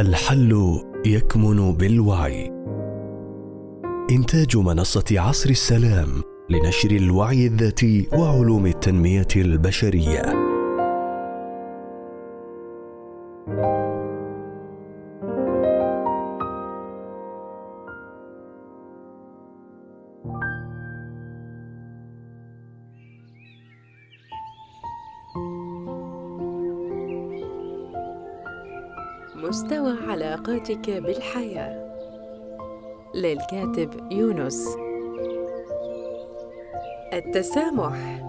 الحل يكمن بالوعي. إنتاج منصة عصر السلام لنشر الوعي الذاتي وعلوم التنمية البشرية. مستوى علاقاتك بالحياة. للكاتب يونس. التسامح.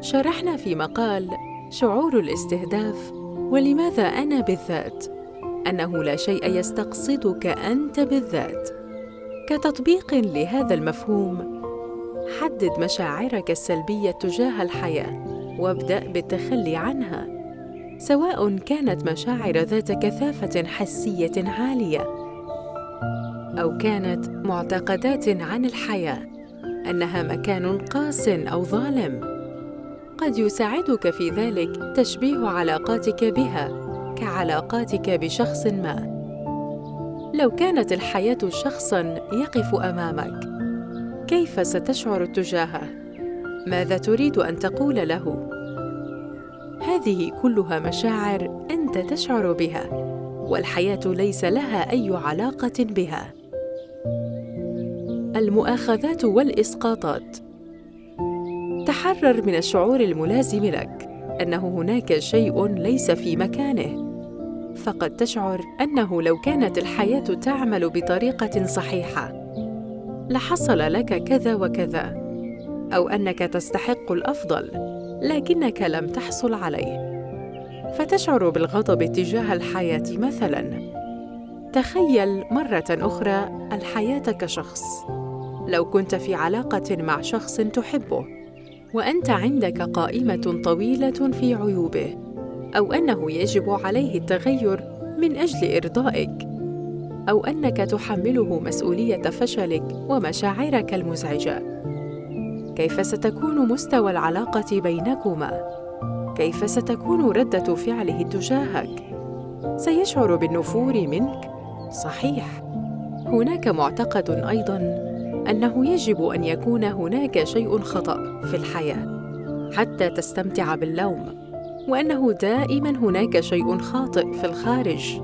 شرحنا في مقال شعور الاستهداف ولماذا أنا بالذات؟ أنه لا شيء يستقصدك أنت بالذات. كتطبيق لهذا المفهوم حدد مشاعرك السلبية تجاه الحياة وابدأ بالتخلي عنها. سواء كانت مشاعر ذات كثافة حسية عالية أو كانت معتقدات عن الحياة أنها مكان قاس أو ظالم. قد يساعدك في ذلك تشبيه علاقاتك بها كعلاقاتك بشخص ما. لو كانت الحياة شخصا يقف أمامك كيف ستشعر تجاهه؟ ماذا تريد أن تقول له؟ هذه كلها مشاعر أنت تشعر بها والحياة ليس لها أي علاقة بها. المؤاخذات والإسقاطات. تحرر من الشعور الملازم لك أنه هناك شيء ليس في مكانه. فقد تشعر أنه لو كانت الحياة تعمل بطريقة صحيحة لحصل لك كذا وكذا أو أنك تستحق الأفضل. لكنك لم تحصل عليه. فتشعر بالغضب تجاه الحياة مثلا. تخيل مرة أخرى الحياة كشخص. لو كنت في علاقة مع شخص تحبه وأنت عندك قائمة طويلة في عيوبه أو أنه يجب عليه التغير من أجل إرضائك أو أنك تحمله مسؤولية فشلك ومشاعرك المزعجة. كيف ستكون مستوى العلاقة بينكما؟ كيف ستكون ردة فعله تجاهك؟ سيشعر بالنفور منك. صحيح. هناك معتقد أيضا أنه يجب أن يكون هناك شيء خطأ في الحياة حتى تستمتع باللوم وأنه دائما هناك شيء خاطئ في الخارج.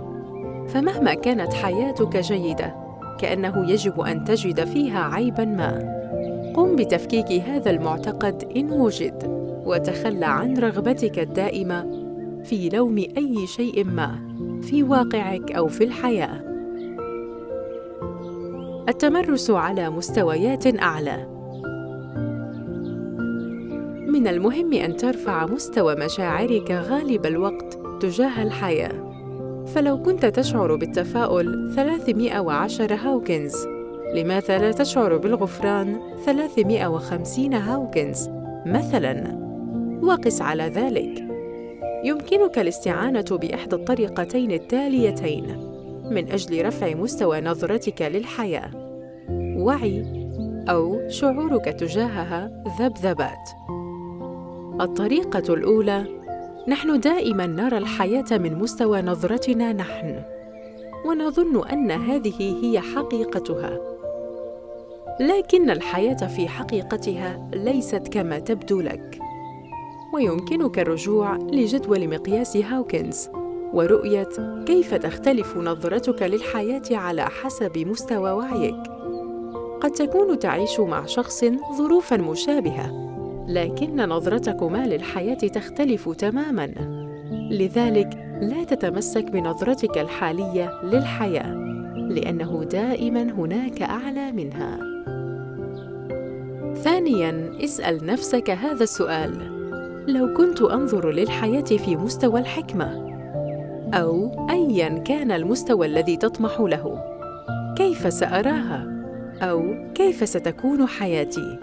فمهما كانت حياتك جيدة كأنه يجب أن تجد فيها عيبا ما. قم بتفكيك هذا المعتقد إن وجد وتخلى عن رغبتك الدائمة في لوم أي شيء ما في واقعك أو في الحياة. التمرس على مستويات أعلى. من المهم أن ترفع مستوى مشاعرك غالب الوقت تجاه الحياة. فلو كنت تشعر بالتفاؤل 310 هاوكنز لماذا لا تشعر بالغفران 350 هاوكنز مثلاً؟ وقس على ذلك. يمكنك الاستعانة بإحدى الطريقتين التاليتين من أجل رفع مستوى نظرتك للحياة. وعي أو شعورك تجاهها ذبذبات. الطريقة الأولى نحن دائما نرى الحياة من مستوى نظرتنا نحن ونظن أن هذه هي حقيقتها. لكن الحياة في حقيقتها ليست كما تبدو لك. ويمكنك الرجوع لجدول مقياس هاوكنز ورؤية كيف تختلف نظرتك للحياة على حسب مستوى وعيك. قد تكون تعيش مع شخص ظروفا مشابهة لكن نظرتكما للحياة تختلف تماما. لذلك لا تتمسك بنظرتك الحالية للحياة لأنه دائما هناك أعلى منها. ثانيا اسأل نفسك هذا السؤال. لو كنت أنظر للحياة في مستوى الحكمة أو ايا كان المستوى الذي تطمح له كيف سأراها؟ أو كيف ستكون حياتي؟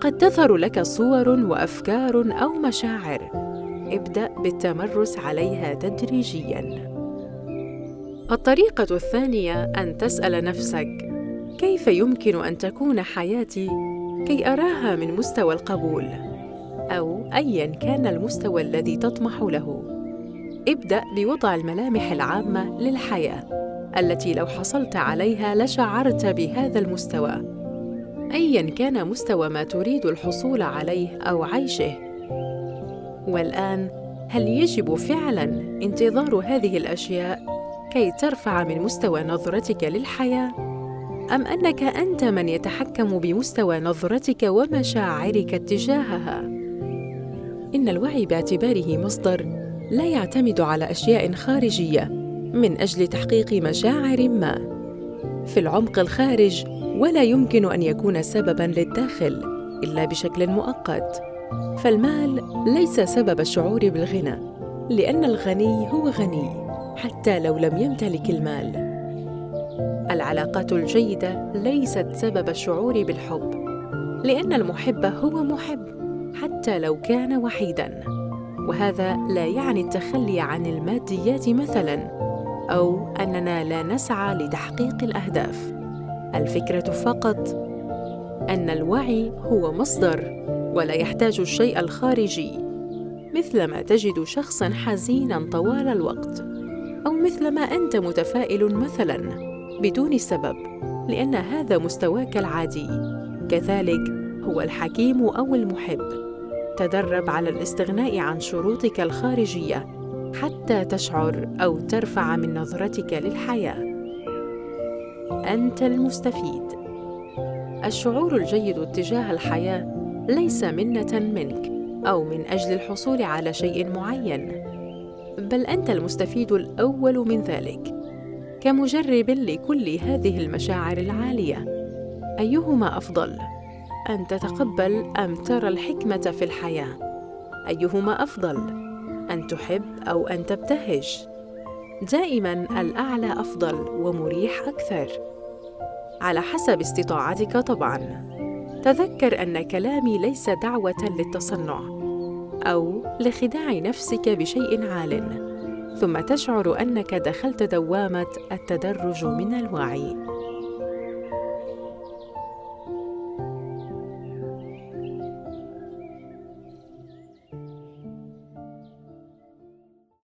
قد تظهر لك صور وأفكار أو مشاعر. ابدأ بالتمرس عليها تدريجيا. الطريقة الثانية أن تسأل نفسك كيف يمكن أن تكون حياتي؟ كي أراها من مستوى القبول أو ايا كان المستوى الذي تطمح له. ابدأ بوضع الملامح العامة للحياة التي لو حصلت عليها لشعرت بهذا المستوى. ايا كان مستوى ما تريد الحصول عليه أو عيشه. والآن هل يجب فعلا انتظار هذه الأشياء كي ترفع من مستوى نظرتك للحياة؟ أم أنك أنت من يتحكم بمستوى نظرتك ومشاعرك تجاهها؟ إن الوعي باعتباره مصدر لا يعتمد على أشياء خارجية من أجل تحقيق مشاعر ما. في العمق الخارج ولا يمكن أن يكون سببا للداخل إلا بشكل مؤقت. فالمال ليس سبب الشعور بالغنى لأن الغني هو غني حتى لو لم يمتلك المال. العلاقات الجيدة ليست سبب الشعور بالحب لأن المحب هو محب حتى لو كان وحيدا. وهذا لا يعني التخلي عن الماديات مثلا أو أننا لا نسعى لتحقيق الأهداف. الفكرة فقط أن الوعي هو مصدر ولا يحتاج الشيء الخارجي مثلما تجد شخصا حزينا طوال الوقت أو مثلما أنت متفائل مثلا. بدون سبب لأن هذا مستواك العادي. كذلك هو الحكيم أو المحب. تدرب على الاستغناء عن شروطك الخارجية حتى تشعر أو ترفع من نظرتك للحياة. أنت المستفيد. الشعور الجيد تجاه الحياة ليس منة منك أو من أجل الحصول على شيء معين بل أنت المستفيد الأول من ذلك. كمجرب لكل هذه المشاعر العالية. أيهما أفضل أن تتقبل أم ترى الحكمة في الحياة؟ أيهما أفضل أن تحب أو أن تبتهج؟ دائما الأعلى أفضل ومريح أكثر. على حسب استطاعتك طبعا. تذكر أن كلامي ليس دعوة للتصنع أو لخداع نفسك بشيء عال. ثم تشعر أنك دخلت دوامة التدرج من الوعي.